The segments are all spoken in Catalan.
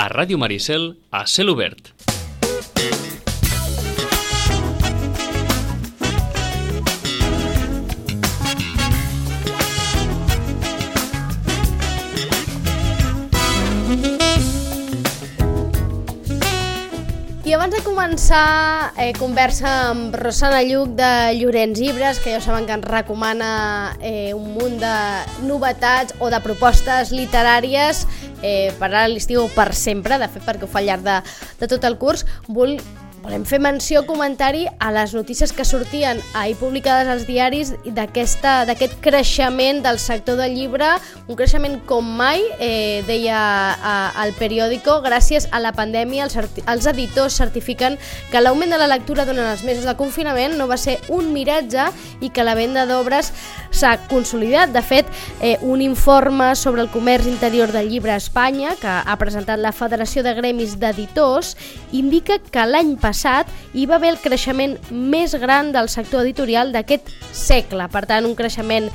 a Ràdio Maricel a cel obert. I abans de començar eh, conversa amb Rosana Lluc de Llorenç Llibres, que ja saben que ens recomana eh, un munt de novetats o de propostes literàries eh, per a l'estiu per sempre, de fet perquè ho fa al llarg de, de tot el curs, vol Volem fer menció, comentari a les notícies que sortien ahir publicades als diaris d'aquest creixement del sector del llibre, un creixement com mai, eh, deia al periòdico, gràcies a la pandèmia els, els editors certifiquen que l'augment de la lectura durant els mesos de confinament no va ser un miratge i que la venda d'obres s'ha consolidat. De fet, eh, un informe sobre el comerç interior del llibre a Espanya, que ha presentat la Federació de Gremis d'Editors, indica que l'any passat passat hi va haver el creixement més gran del sector editorial d'aquest segle, per tant un creixement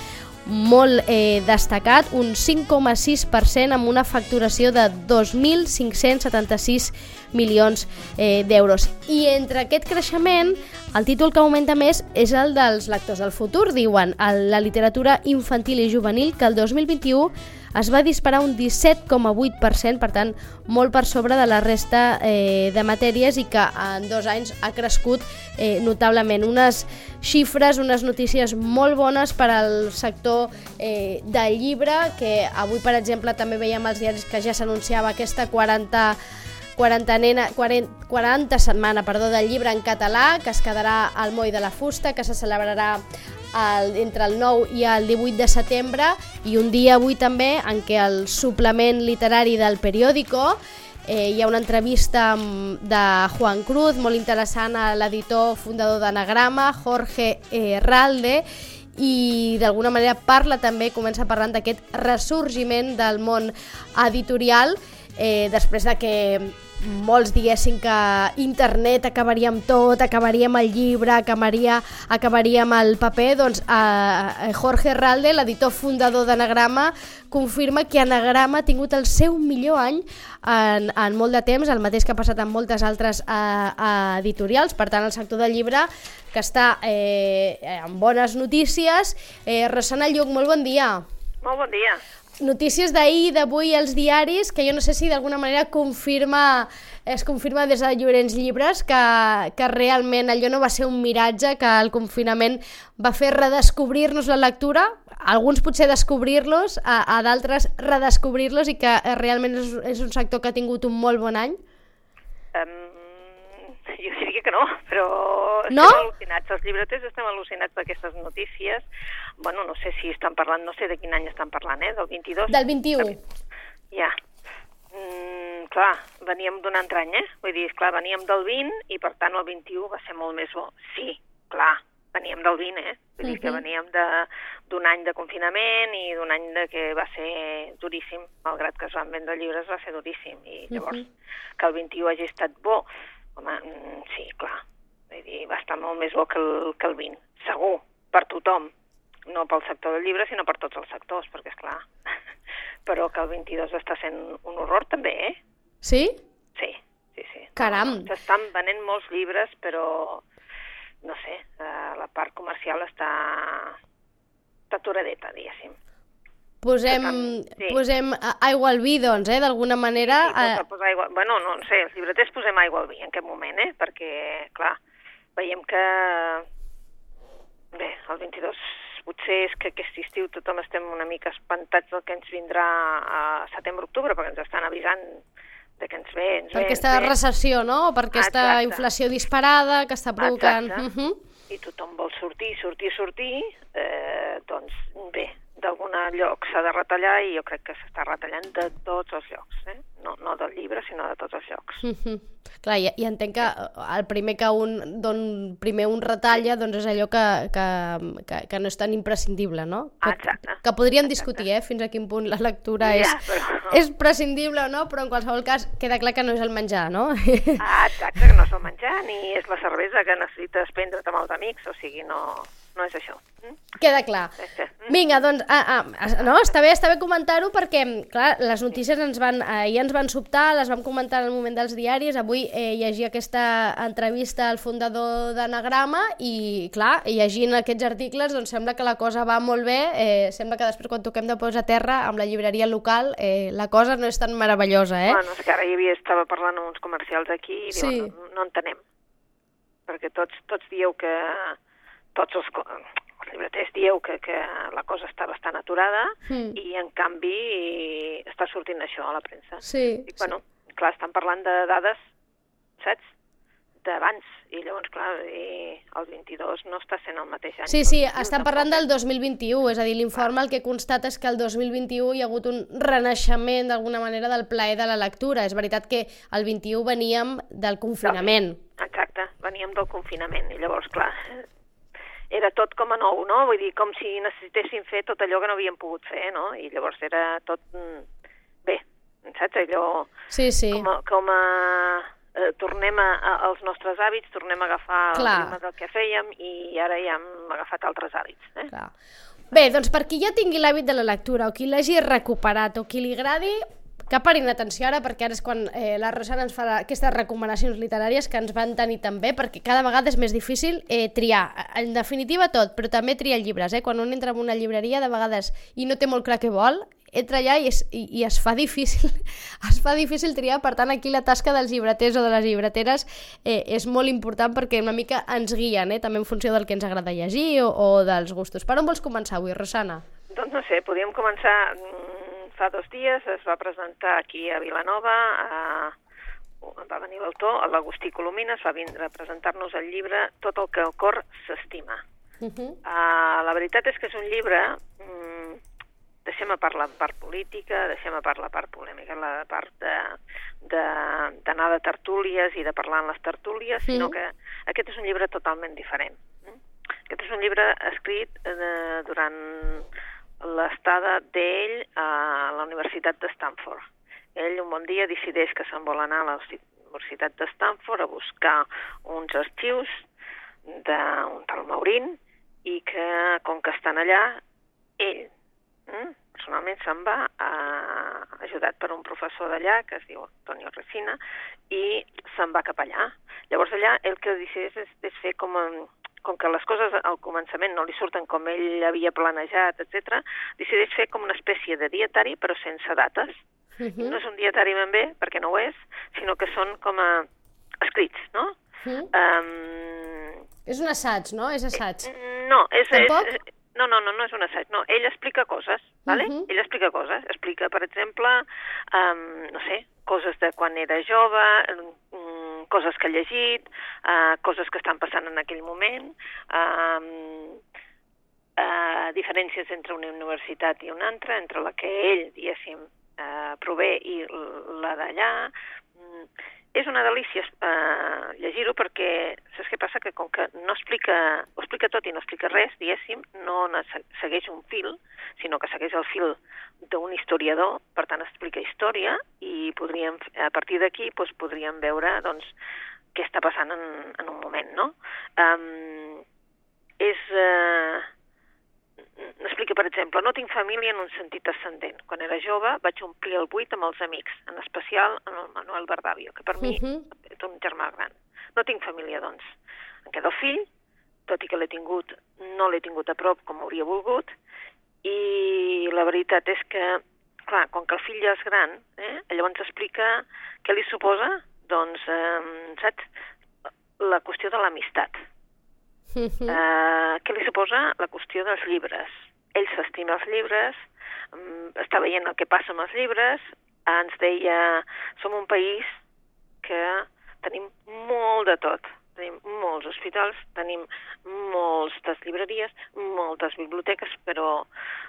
molt eh, destacat, un 5,6% amb una facturació de 2.576 milions eh, d'euros. I entre aquest creixement, el títol que augmenta més és el dels lectors del futur, diuen, la literatura infantil i juvenil, que el 2021 es va disparar un 17,8%, per tant, molt per sobre de la resta eh, de matèries i que en dos anys ha crescut eh, notablement. Unes xifres, unes notícies molt bones per al sector eh, del llibre, que avui, per exemple, també veiem als diaris que ja s'anunciava aquesta 40 40, nena, 40, 40 setmana perdó, del llibre en català, que es quedarà al Moll de la Fusta, que se celebrarà el, entre el 9 i el 18 de setembre, i un dia avui també en què el suplement literari del periòdico eh, hi ha una entrevista de Juan Cruz, molt interessant, a l'editor fundador d'Anagrama, Jorge eh, Ralde, i d'alguna manera parla també, comença parlant d'aquest ressorgiment del món editorial eh, després de que molts diguessin que internet acabaria amb tot, acabaria amb el llibre, acabaria, acabaria amb el paper, doncs eh, Jorge Ralde, l'editor fundador d'Anagrama, confirma que Anagrama ha tingut el seu millor any en, en molt de temps, el mateix que ha passat amb moltes altres eh, eh, editorials, per tant el sector del llibre que està eh, amb bones notícies. Eh, Rosana Lluc, molt bon dia. Molt bon dia notícies d'ahir d'avui als diaris, que jo no sé si d'alguna manera confirma, es confirma des de Llorenç Llibres que, que realment allò no va ser un miratge, que el confinament va fer redescobrir-nos la lectura, alguns potser descobrir-los, a, a d'altres redescobrir-los i que realment és, és un sector que ha tingut un molt bon any? Um, jo diria que no, però no? estem al·lucinats. Els llibreters estem al·lucinats d'aquestes notícies. Bueno, no sé si estan parlant, no sé de quin any estan parlant, eh? Del 22? Del 21. Ja. Mm, clar, veníem d'un altre any, eh? Vull dir, clar, veníem del 20 i per tant el 21 va ser molt més bo. Sí, clar, veníem del 20, eh? Vull dir uh -huh. que veníem d'un any de confinament i d'un any de que va ser duríssim, malgrat que es van vendre llibres va ser duríssim. I llavors, uh -huh. que el 21 hagi estat bo, home, mm, sí, clar, vull dir, va estar molt més bo que el, que el 20, segur, per tothom, no pel sector del llibre, sinó per tots els sectors, perquè, és clar, però que el 22 està sent un horror també, eh? Sí? Sí, sí, sí. Caram! S'estan venent molts llibres, però no sé, eh, la part comercial està, està aturadeta, diguéssim. Posem, sí. posem aigua al vi, doncs, eh, d'alguna manera. Sí, sí posar aigua... Bueno, no, no sé, els llibreters posem aigua al vi en aquest moment, eh, perquè, clar, veiem que... Bé, el 22 potser és que aquest estiu tothom estem una mica espantats del que ens vindrà a setembre-octubre, perquè ens estan avisant de que ens ve, ens per ve, aquesta ve. recessió, no? Per aquesta Exacte. inflació disparada que està provocant... Exacte. Uh -huh. I tothom vol sortir, sortir, sortir, eh, doncs bé, d'algun lloc s'ha de retallar i jo crec que s'està retallant de tots els llocs, eh? no, no del llibre, sinó de tots els llocs. Mm -hmm. Clar, i, i entenc que eh, el primer que un, don, primer un retalla doncs és allò que, que, que, que no és tan imprescindible, no? Que, Exacte. que podríem discutir eh, fins a quin punt la lectura ja, és, però... és prescindible o no, però en qualsevol cas queda clar que no és el menjar, no? Ah, exacte, que no és el menjar, ni és la cervesa que necessites prendre't amb els amics, o sigui, no no és això. Mm? Queda clar. Mm. Vinga, doncs, ah, ah, no, està bé, està bé comentar-ho perquè, clar, les notícies ens van, ahir ens van sobtar, les vam comentar en el moment dels diaris, avui eh, llegia aquesta entrevista al fundador d'Anagrama i, clar, llegint aquests articles, doncs sembla que la cosa va molt bé, eh, sembla que després quan toquem de peus a terra amb la llibreria local eh, la cosa no és tan meravellosa, eh? Bueno, és que ara hi havia, estava parlant amb uns comercials aquí i Sí. diuen, no, no entenem. Perquè tots, tots dieu que... Tots els, els llibreters dieu que, que la cosa està bastant aturada Mm. i, en canvi, està sortint això a la premsa. Sí, I, bueno, clar, estan parlant de dades, saps?, d'abans. I llavors, clar, i el 22 no està sent el mateix any. Sí, sí, estan parlant del 2021, és a dir, l'informe el que constata és que el 2021 hi ha hagut un renaixement d'alguna manera del plaer de la lectura. És veritat que el 21 veníem del confinament. Exacte, veníem del confinament i llavors, clar, era tot com a nou, no? Vull dir, com si necessitéssim fer tot allò que no havíem pogut fer, no? I llavors era tot... mm, Bé, saps? Allò Sí, sí. com a... Com a eh, tornem a, a, als nostres hàbits, tornem a agafar Clar. el ritme del que fèiem i ara ja hem agafat altres hàbits. Eh? Clar. Bé, doncs per qui ja tingui l'hàbit de la lectura o qui l'hagi recuperat o qui li agradi, que parin atenció ara perquè ara és quan eh, la Rosana ens fa aquestes recomanacions literàries que ens van tenir també perquè cada vegada és més difícil eh, triar, en definitiva tot, però també triar llibres, eh? quan un entra en una llibreria de vegades i no té molt clar què vol, entra allà i es, i, i es fa difícil es fa difícil triar, per tant aquí la tasca dels llibreters o de les llibreteres eh, és molt important perquè una mica ens guien, eh, també en funció del que ens agrada llegir o, o dels gustos. Per on vols començar avui, Rosana? Doncs no sé, podríem començar... Fa dos dies es va presentar aquí a Vilanova, a, va venir l'autor, l'Agustí Colomines, va vindre a presentar-nos el llibre Tot el que el cor s'estima. Uh -huh. Uh, la veritat és que és un llibre... Mm, deixem a part la part política, deixem a part la part polèmica, la part de- de- d'anar de, de tertúlies i de parlar en les tertúlies, Mm. sinó que aquest és un llibre totalment diferent. mm? Aquest és un llibre escrit eh, durant l'estada d'ell a la Universitat de Stanford. Ell un bon dia decideix que se'n vol anar a la Universitat de Stanford a buscar uns arxius d'un tal Maurín i que, com que estan allà, ell mm, personalment se'n va eh, ajudat per un professor d'allà que es diu Antonio Resina i se'n va cap allà. Llavors allà el que decideix és, és fer com a, com que les coses al començament no li surten com ell havia planejat, etc, decideix fer com una espècie de dietari però sense dates. Uh I no és un dietari ben bé, perquè no ho és, sinó que són com a escrits, no? -huh. Um, És un assaig, no? És assaig. no, és, Tampoc? és, no, no, no, no és un assaig, no. Ell explica coses, vale? Mhm. Ell explica coses. Explica, per exemple, um, no sé, coses de quan era jove, um, coses que ha llegit, uh, coses que estan passant en aquell moment, uh, diferències entre una universitat i una altra, entre la que ell, diguéssim, uh, prové i la d'allà. És una delícia uh, llegir-ho perquè saps què passa? Que com que no explica, ho explica tot i no explica res, diguéssim, no segueix un fil, sinó que segueix el fil d'un historiador, per tant explica història i podríem, a partir d'aquí doncs, podríem veure doncs, què està passant en, en un moment, no? Um, és... Uh, explica, per exemple, no tinc família en un sentit ascendent. Quan era jove vaig omplir el buit amb els amics, en especial amb el Manuel Bardavio, que per mi Mhm. és un germà gran. No tinc família, doncs. Em queda el fill, tot i que l'he tingut, no l'he tingut a prop com hauria volgut, i la veritat és que, clar, com que el fill ja és gran, eh, llavors explica què li suposa, doncs, eh, saps, la qüestió de l'amistat. Uh -huh. Eh, què li suposa la qüestió dels llibres? Ell s'estima els llibres, mm, està veient el que passa amb els llibres, ens deia, som un país que tenim molt de tot. Tenim molts hospitals, tenim moltes llibreries, moltes biblioteques, però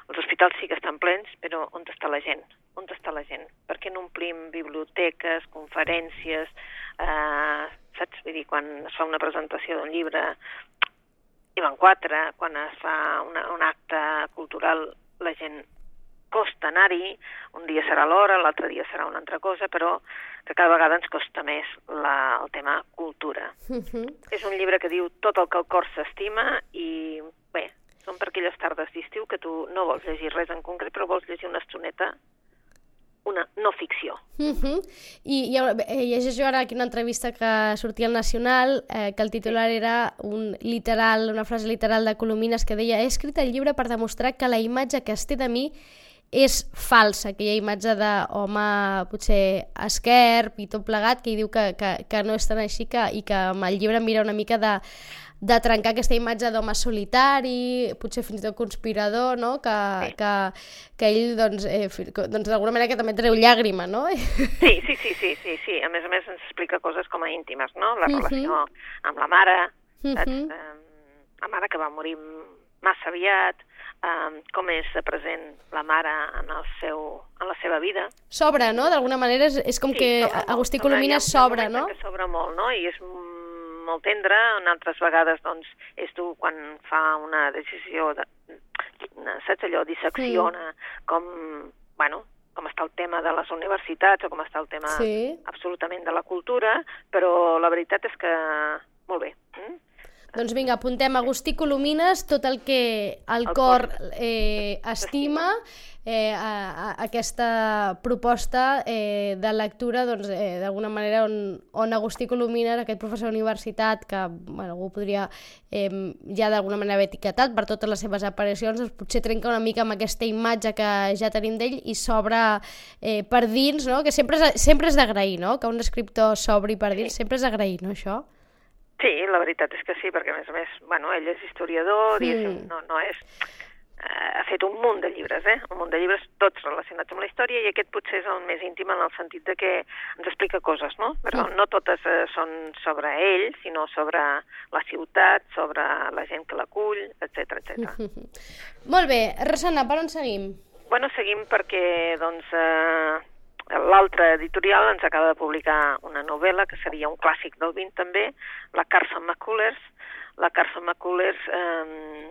els hospitals sí que estan plens, però on està la gent? On està la gent? Per què no omplim biblioteques, conferències, eh, saps? Vull dir, quan es fa una presentació d'un llibre hi van quatre, quan es fa una, un acte cultural la gent costa anar-hi, un dia serà l'hora, l'altre dia serà una altra cosa, però que cada vegada ens costa més la, el tema cultura. Uh -huh. És un llibre que diu tot el que el cor s'estima i, bé, Són per aquelles tardes d'estiu que tu no vols llegir res en concret, però vols llegir una estoneta, una no ficció. Uh -huh. I, i eh, llegeixo ara aquí una entrevista que sortia al Nacional, eh, que el titular era un literal, una frase literal de Colomines que deia he escrit el llibre per demostrar que la imatge que es té de mi és falsa, aquella imatge d'home potser esquerp i tot plegat, que hi diu que, que, que no és tan així que, i que amb el llibre mira una mica de, de trencar aquesta imatge d'home solitari, potser fins i tot conspirador, no? que, sí. que, que ell, doncs, eh, doncs d'alguna manera que també treu llàgrima, no? Sí, sí, sí, sí, sí, sí. A més a més ens explica coses com a íntimes, no? La uh -huh. relació amb la mare, uh -huh. eh, la mare que va morir massa aviat, eh, com és present la mare en, el seu, en la seva vida. S'obre, no? D'alguna manera és, és com sí, que Agustí Colomina s'obre, no? Que s'obre molt, no? I és molt tendre, en altres vegades doncs, és tu quan fa una decisió, de, saps allò, dissecciona sí. com, bueno, com està el tema de les universitats o com està el tema sí. absolutament de la cultura, però la veritat és que molt bé. Mm? Doncs vinga, apuntem Agustí Colomines, tot el que el, el cor, cor eh, estima, eh, a, a, aquesta proposta eh, de lectura doncs, eh, d'alguna manera on, on Agustí Colomines, aquest professor d'universitat que bueno, algú podria eh, ja d'alguna manera haver etiquetat per totes les seves aparicions, doncs potser trenca una mica amb aquesta imatge que ja tenim d'ell i s'obre eh, per dins, no? que sempre és, sempre és d'agrair, no? que un escriptor s'obri per dins, sempre és d'agrair, no això? Sí, la veritat és que sí, perquè a més a més, bueno, ell és historiador, mm. no, no és... Eh, ha fet un munt de llibres, eh? Un munt de llibres tots relacionats amb la història i aquest potser és el més íntim en el sentit de que ens explica coses, no? Però no totes eh, són sobre ell, sinó sobre la ciutat, sobre la gent que l'acull, etc etc. Molt bé. Rosana, per on seguim? Bueno, seguim perquè, doncs, eh, L'altre editorial ens acaba de publicar una novel·la que seria un clàssic del 20 també, la Carson McCullers. La Carson McCullers eh,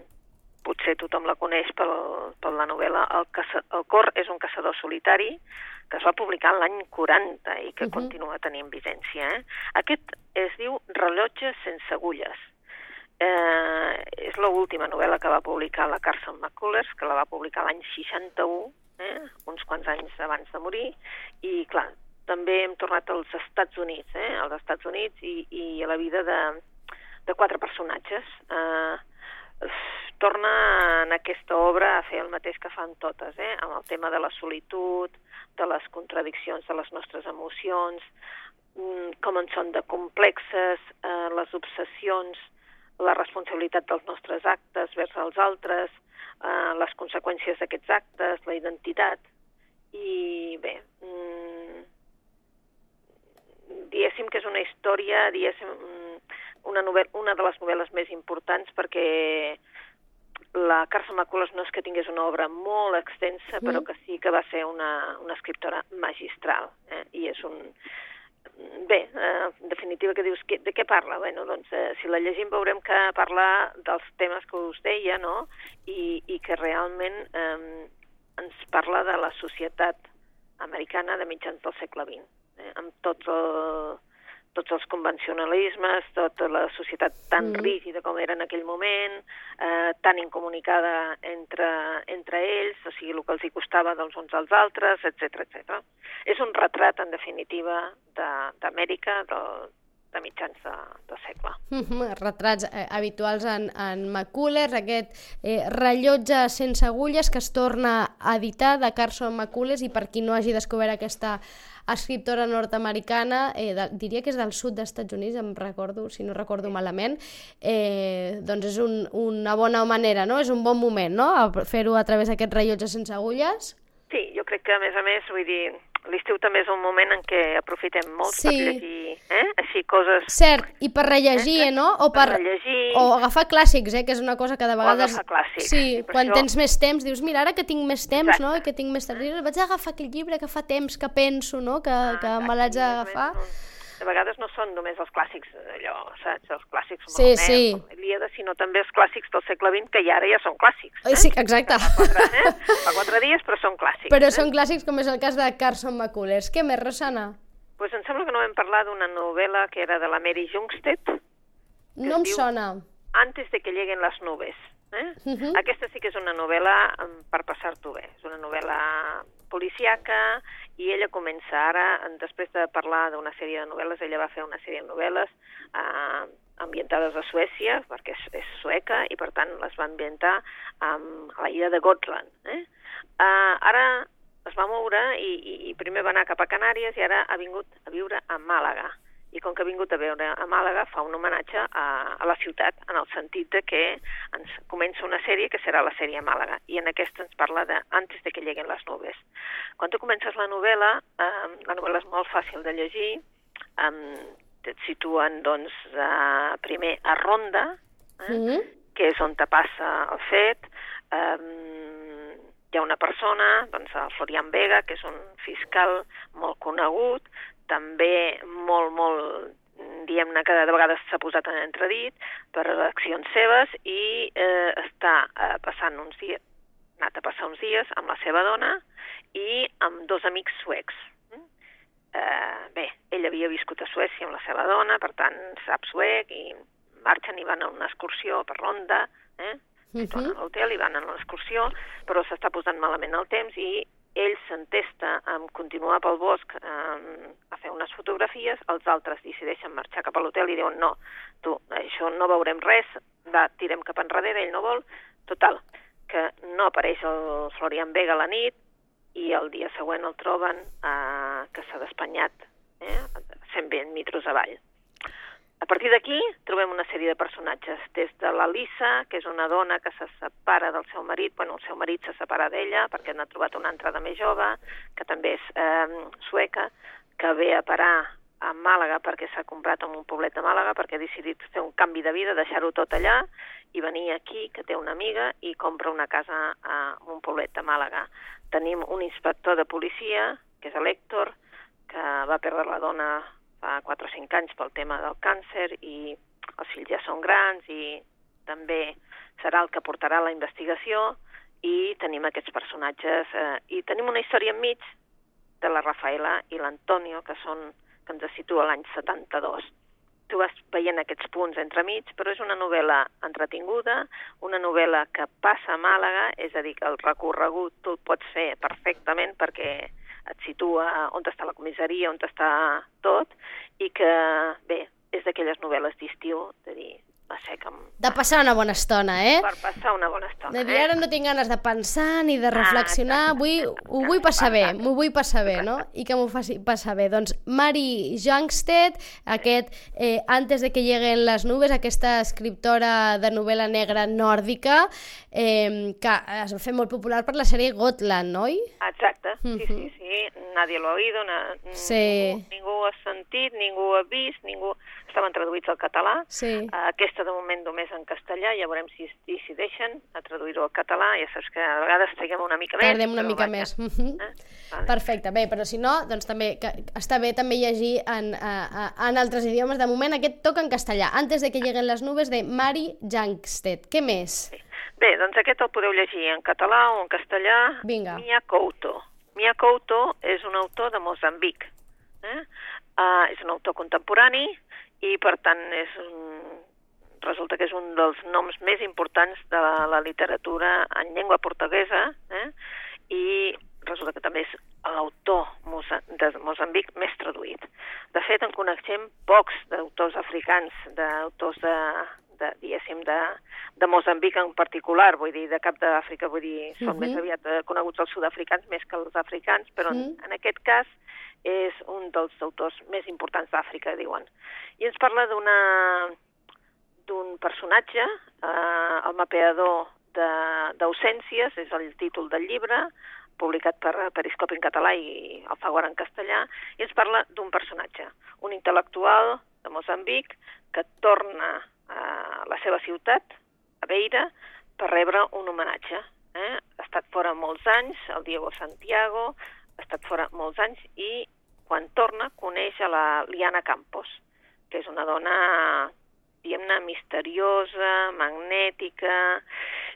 potser tothom la coneix per, per la novel·la el, caça, el cor és un caçador solitari que es va publicar l'any 40 i que uh -huh. continua tenint vigència. Eh? Aquest es diu Rellotges sense agulles. Eh, és l'última novel·la que va publicar la Carson McCullers, que la va publicar l'any 61 eh? uns quants anys abans de morir, i clar, també hem tornat als Estats Units, eh? als Estats Units i, i a la vida de, de quatre personatges. Eh, torna en aquesta obra a fer el mateix que fan totes, eh? amb el tema de la solitud, de les contradiccions de les nostres emocions, mm, com en són de complexes, eh, les obsessions, la responsabilitat dels nostres actes vers els altres, eh, les conseqüències d'aquests actes, la identitat, i bé, mm, diguéssim que és una història, diguéssim, mm, una, novel una de les novel·les més importants perquè la Carson McCullers no és que tingués una obra molt extensa, mm. però que sí que va ser una, una escriptora magistral, eh? i és un, Bé, eh, en definitiva, que dius, que, de què parla? Bueno, doncs, eh, si la llegim veurem que parla dels temes que us deia, no?, i, i que realment eh, ens parla de la societat americana de mitjans del segle XX, eh, amb tots el, tots els convencionalismes, tota la societat tan mm. rígida com era en aquell moment, eh, tan incomunicada entre, entre ells, o sigui, el que els hi costava dels uns als altres, etc etc. És un retrat, en definitiva, d'Amèrica, de, de mitjans de, de segle. Mm -hmm, retrats eh, habituals en, en McCullers, aquest eh, rellotge sense agulles que es torna a editar de Carson McCullers i per qui no hagi descobert aquesta escriptora nord-americana, eh, diria que és del sud dels Estats Units, em recordo, si no recordo malament, eh, doncs és un, una bona manera, no? És un bon moment, no?, fer-ho a través d'aquest rellotge sense agulles. Sí, jo crec que, a més a més, vull dir, l'estiu també és un moment en què aprofitem molt sí. per llegir, eh? Així, coses... Cert, i per rellegir, eh? no? O per, per rellegir... O agafar clàssics, eh? Que és una cosa que de vegades... O agafar clàssics. Sí, quan això... tens més temps, dius, mira, ara que tinc més temps, Exacte. no? I que tinc més temps, vaig agafar aquell llibre que fa temps que penso, no? Que, ah, que me l'haig d'agafar. Més, de vegades no són només els clàssics, allò, saps? Els clàssics sí, Homer, sí. Ilíada, sinó també els clàssics del segle XX, que ja ara ja són clàssics. Eh? Sí, exacte. Fa quatre, eh? Fa quatre dies, però són clàssics. Però eh? són clàssics, com és el cas de Carson McCullers. Què més, Rosana? Pues em sembla que no vam parlar d'una novel·la que era de la Mary Jungstedt. No em sona. Antes de que lleguen les nubes. Eh? Uh -huh. Aquesta sí que és una novel·la per passar-t'ho bé. És una novel·la policiaca i ella comença ara, després de parlar d'una sèrie de novel·les, ella va fer una sèrie de novel·les eh, ambientades a Suècia, perquè és, és sueca, i per tant les va ambientar um, a la illa de Gotland. Eh? Uh, ara es va moure i, i primer va anar cap a Canàries i ara ha vingut a viure a Màlaga. I com que ha vingut a veure a Màlaga, fa un homenatge a, a la ciutat, en el sentit de que ens comença una sèrie que serà la sèrie Màlaga, i en aquesta ens parla de antes de que lleguen les nubes. Quan tu comences la novel·la, eh, la novel·la és molt fàcil de llegir, eh, et situen, doncs, eh, primer a Ronda, eh, Mm -hmm. que és on te passa el fet. Um, hi ha una persona, doncs el Florian Vega, que és un fiscal molt conegut, també molt, molt, diguem-ne que de vegades s'ha posat en entredit per accions seves i eh, està eh, passant uns dies, ha anat a passar uns dies amb la seva dona i amb dos amics suecs. Eh, bé, ell havia viscut a Suècia amb la seva dona, per tant sap suec i marxen i van a una excursió per Ronda, eh? Mhm. tornen a l'hotel i van a l'excursió, però s'està posant malament el temps i ell s'entesta en continuar pel bosc eh, a fer unes fotografies, els altres decideixen marxar cap a l'hotel i diuen no, tu, això no veurem res, va, tirem cap enrere, ell no vol. Total, que no apareix el Florian Vega a la nit i el dia següent el troben eh, que s'ha despanyat eh, 120 metros avall. A partir d'aquí trobem una sèrie de personatges, des de la Lisa, que és una dona que se separa del seu marit, bueno, el seu marit se separa d'ella perquè n'ha trobat una altra de més jove, que també és eh, sueca, que ve a parar a Màlaga perquè s'ha comprat en un poblet de Màlaga perquè ha decidit fer un canvi de vida, deixar-ho tot allà i venir aquí, que té una amiga, i compra una casa a un poblet de Màlaga. Tenim un inspector de policia, que és l'Hèctor, que va perdre la dona fa 4 o 5 anys pel tema del càncer i els fills ja són grans i també serà el que portarà la investigació i tenim aquests personatges eh, i tenim una història enmig de la Rafaela i l'Antonio que són que ens situa l'any 72. Tu vas veient aquests punts entremig, però és una novel·la entretinguda, una novel·la que passa a Màlaga, és a dir, que el recorregut tu el pots fer perfectament perquè et situa on està la comissaria, on està tot, que, bé, és d'aquelles novel·les d'estiu, de dir, va ser em- De passar una bona estona, eh? Per passar una bona estona, De dir, eh? ara no tinc ganes de pensar ni de reflexionar, exacte, vull, ho vull passar bé, m'ho vull passar bé, no? I que m'ho faci passar bé. Doncs Mari Jangstedt, aquest eh, Antes de que lleguen les nubes, aquesta escriptora de novel·la negra nòrdica, eh, que es va fer molt popular per la sèrie Gotland, oi? Exacte, sí, sí, sí, nadie lo ha oído, na, Sí. ningú, ningú ha sentit, ningú ha vist, ningú... Estaven traduïts al català, Sí. Aquesta de moment només en castellà, ja veurem si decideixen a traduir-ho al català, ja saps que a vegades traguem una mica més. Tardem una mica vaja. més. Eh? Vale. Perfecte, bé, però si no, doncs també que està bé també llegir en, a, a, en altres idiomes. De moment aquest toca en castellà, Antes de que lleguen les nubes, de Mari Jangstedt. Què més? Bé, doncs aquest el podeu llegir en català o en castellà. Vinga. Mia Couto. Mia Couto és un autor de Mozambic. Eh? Uh, és un autor contemporani i, per tant, és un... resulta que és un dels noms més importants de la, la literatura en llengua portuguesa eh? i resulta que també és l'autor de Mozambic més traduït. De fet, en coneixem pocs d'autors africans, d'autors de, de, diguéssim, de, de Mozambic en particular, vull dir, de cap d'Àfrica, vull dir, són Mhm. més aviat eh, coneguts els sud-africans més que els africans, però en, Mhm. en aquest cas és un dels autors més importants d'Àfrica, diuen. I ens parla d'una d'un personatge, eh, el mapeador de- d'ausències, és el títol del llibre, publicat per Periscopi en català i Alfaguara en castellà, i ens parla d'un personatge, un intel·lectual de Mozambic que torna a la seva ciutat, a Beira, per rebre un homenatge. Eh? Ha estat fora molts anys, el Diego Santiago, ha estat fora molts anys i quan torna coneix a la Liana Campos, que és una dona diguem-ne, misteriosa, magnètica,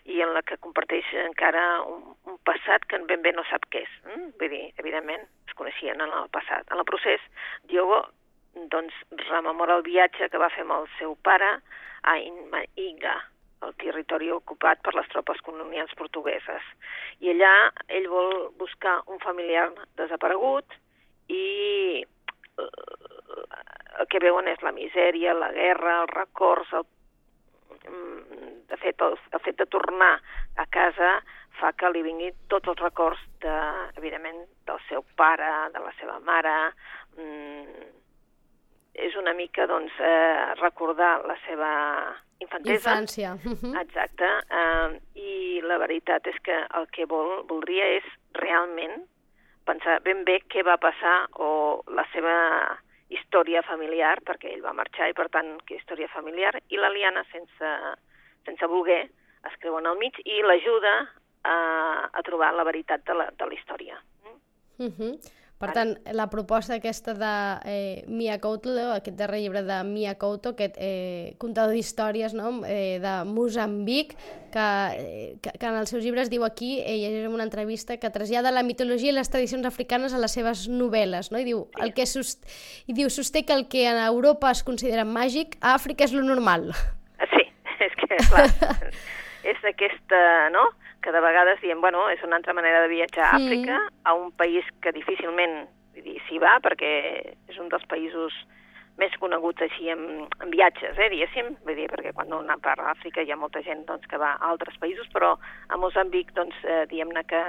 i en la que comparteix encara un, un passat que ben bé no sap què és. Mm? Vull dir, evidentment, es coneixien en el passat. En el procés, Diogo doncs, rememora el viatge que va fer amb el seu pare a Inmaiga, el territori ocupat per les tropes colonials portugueses. I allà ell vol buscar un familiar desaparegut i el que veuen és la misèria, la guerra, els records, el, mm, de fet, el, el fet de tornar a casa fa que li vinguin tots els records, de, evidentment, del seu pare, de la seva mare, mm, és una mica doncs, eh, recordar la seva infantesa. Infància. Exacte. Eh, I la veritat és que el que vol, voldria és realment pensar ben bé què va passar o la seva història familiar, perquè ell va marxar i, per tant, que història familiar, i la Liana, sense, sense voler, es creu en el mig i l'ajuda a, a trobar la veritat de la, de la història. Uh -huh. Per tant, la proposta aquesta de eh, Mia Couto, aquest darrer llibre de Mia Couto, aquest eh, contador d'històries no? eh, de Mozambic, que, eh, que, que en els seus llibres diu aquí, eh, llegirem una entrevista, que trasllada la mitologia i les tradicions africanes a les seves novel·les, no? I diu, el que sust... I diu, sosté que el que en Europa es considera màgic, a Àfrica és lo normal. Sí, és que, clar, és aquesta, no?, que de vegades diem, bueno, és una altra manera de viatjar a Àfrica, a un país que difícilment s'hi va, perquè és un dels països més coneguts així en, en viatges, eh, diguéssim, vull dir, perquè quan una part d'Àfrica hi ha molta gent doncs, que va a altres països, però a Mozambic, doncs, eh, diguem-ne que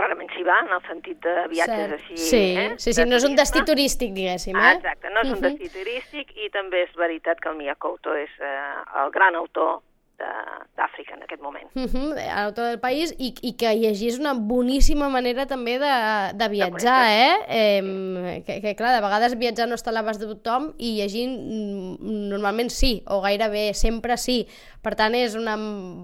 rarament s'hi va, en el sentit de viatges Cert. així. Sí, eh, sí, sí, no és un destí turístic, diguéssim, eh? Ah, exacte, no és un destí turístic i també és veritat que el Mia Couto és eh, el gran autor d'Àfrica en aquest moment. Uh -huh, a l'autor del país i, i que llegir és una boníssima manera també de, de viatjar, de eh? eh que, que clar, de vegades viatjar no està a l'abast de tothom i llegint mm, normalment sí, o gairebé sempre sí. Per tant, és una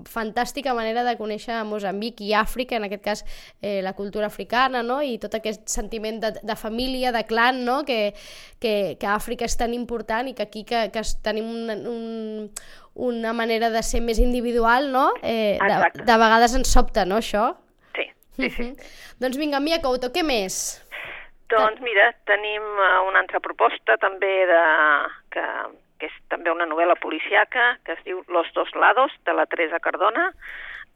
fantàstica manera de conèixer Mozambic i Àfrica, en aquest cas eh, la cultura africana, no? i tot aquest sentiment de, de família, de clan, no? que, que, que Àfrica és tan important i que aquí que, que tenim un, un, una manera de ser més individual, no? Eh, de, de vegades ens sobta, no, això? Sí, sí, sí. doncs vinga, Mia Couto, què més? Doncs mira, tenim uh, una altra proposta també de, que, que és també una novel·la policiaca que es diu Los dos lados, de la Teresa Cardona.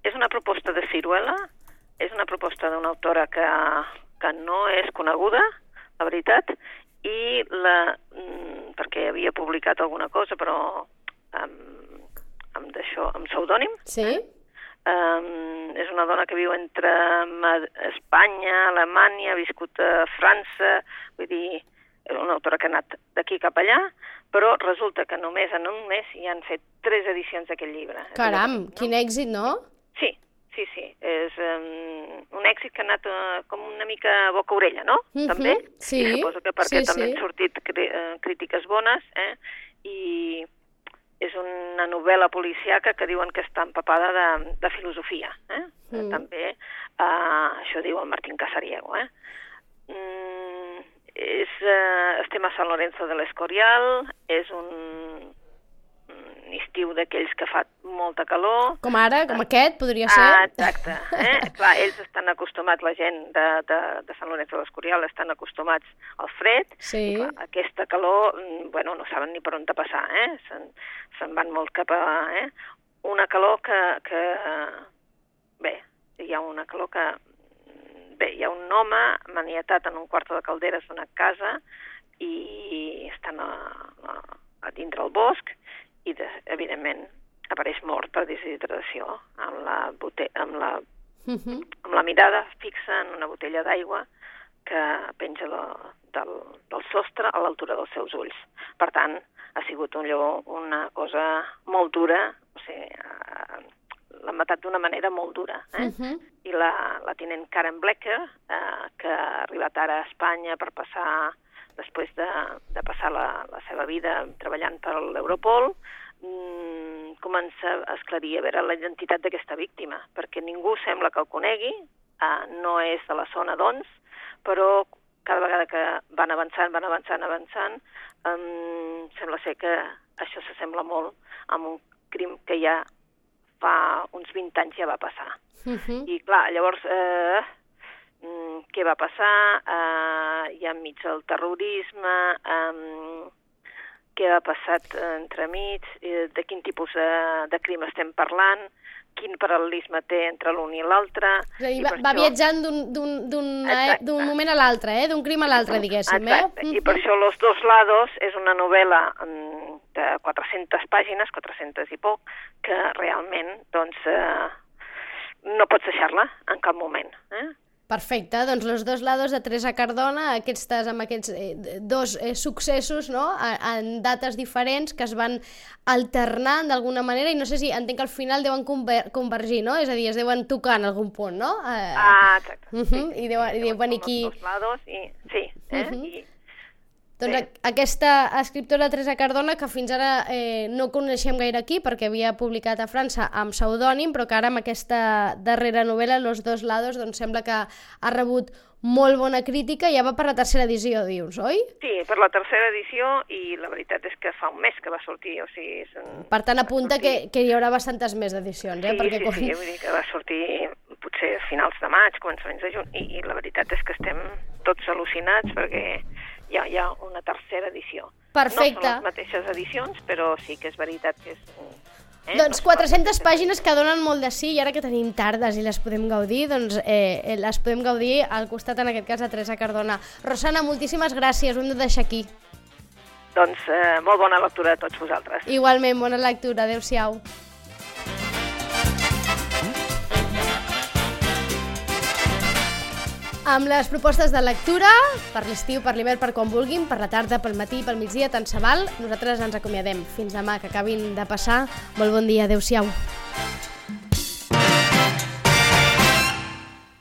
És una proposta de Ciruela, és una proposta d'una autora que, que no és coneguda, la veritat, i la, mm, perquè havia publicat alguna cosa, però amb d'això, amb pseudònim. Sí. Um, és una dona que viu entre Espanya, Alemanya, ha viscut a França, vull dir, és una autora que ha anat d'aquí cap allà, però resulta que només en un mes hi han fet tres edicions d'aquest llibre. Caram, no? quin èxit, no? Sí, sí, sí. És um, un èxit que ha anat uh, com una mica boca-orella, no? Uh mhm, -huh. També. Sí, I suposo que perquè sí, també sí. han sortit uh, crítiques bones, eh? I és una novel·la policiaca que diuen que està empapada de, de filosofia. Eh? Mm. També, uh, això diu el Martín Casariego. Eh? Mm, és, uh, estem a San Lorenzo de l'Escorial, és un, estiu d'aquells que fa molta calor. Com ara, com aquest, podria ser? Ah, exacte. Eh? Clar, ells estan acostumats, la gent de, de, de Sant Lorenzo de l'Escorial estan acostumats al fred. Sí. I, clar, aquesta calor, mm, bueno, no saben ni per on passar, eh? Se'n se van molt cap a... Eh? Una calor que, que... Bé, hi ha una calor que... Bé, hi ha un home maniatat en un quarto de calderes d'una casa i estan a, a, a dintre el bosc i, de, evidentment, apareix mort per deshidratació amb la, amb la, uh -huh. amb la mirada fixa en una botella d'aigua que penja de, del, del sostre a l'altura dels seus ulls. Per tant, ha sigut un lloc, una cosa molt dura, o sigui, eh, l'han matat d'una manera molt dura. Eh? Uh -huh. I la, la tinent Karen Blecker, eh, que ha arribat ara a Espanya per passar després de, de passar la, la seva vida treballant per l'Europol, mmm, comença a esclarir a veure la identitat d'aquesta víctima, perquè ningú sembla que el conegui, eh, no és de la zona d'Ons, però cada vegada que van avançant, van avançant, avançant, um, sembla ser que això s'assembla molt amb un crim que ja fa uns 20 anys ja va passar. Uh -huh. I clar, llavors eh, mm, què va passar, eh, ja enmig del terrorisme, eh, què ha passat eh, entremig, eh, de quin tipus de, de crim estem parlant, quin paral·lelisme té entre l'un i l'altre... És a dir, va, va això- viatjant d'un- d'un moment a l'altre, eh? d'un crim a l'altre, diguéssim. Exacte, Eh? i per això Los dos lados és una novel·la mm, de 400 pàgines, 400 i poc, que realment, doncs, eh, no pots deixar-la en cap moment. Eh? Perfecte, doncs Los dos lados de Teresa Cardona, aquestes, amb aquests eh, dos eh, successos no? A- en dates diferents que es van alternant d'alguna manera i no sé si entenc que al final deuen conver convergir, no? És a dir, es deuen tocar en algun punt, no? Eh, Ah, exacte. Uh -huh, i deuen, i deuen venir aquí... Dos lados i, sí, eh? Mhm. I, Doncs Sí. aquesta escriptora Teresa Cardona, que fins ara eh, no coneixem gaire aquí perquè havia publicat a França amb pseudònim, però que ara amb aquesta darrera novel·la, Los dos lados, doncs sembla que ha rebut molt bona crítica i ja va per la tercera edició, dius, oi? sí, per la tercera edició i la veritat és que fa un mes que va sortir, o sigui... És un... Per tant, apunta que, que hi haurà bastantes més edicions, eh? Sí, perquè sí, quan... sí, vull dir que va sortir potser a finals de maig, començaments de juny, i, i la veritat és que estem tots al·lucinats perquè hi ha, hi ha una tercera edició. Perfecte. No són les mateixes edicions, però sí que és veritat que és... Eh? Doncs No són 400 les pàgines que donen molt de sí i ara que tenim tardes i les podem gaudir, doncs eh, eh, les podem gaudir al costat, en aquest cas, de Teresa Cardona. Rosana, moltíssimes gràcies, ho hem de deixar aquí. Doncs eh, molt bona lectura a tots vosaltres. Igualment, bona lectura, adeu-siau. Amb les propostes de lectura, per l'estiu, per l'hivern, per quan vulguin, per la tarda, pel matí, pel migdia, tant se val, nosaltres ens acomiadem. Fins demà, que acabin de passar. Molt bon dia, adeu-siau.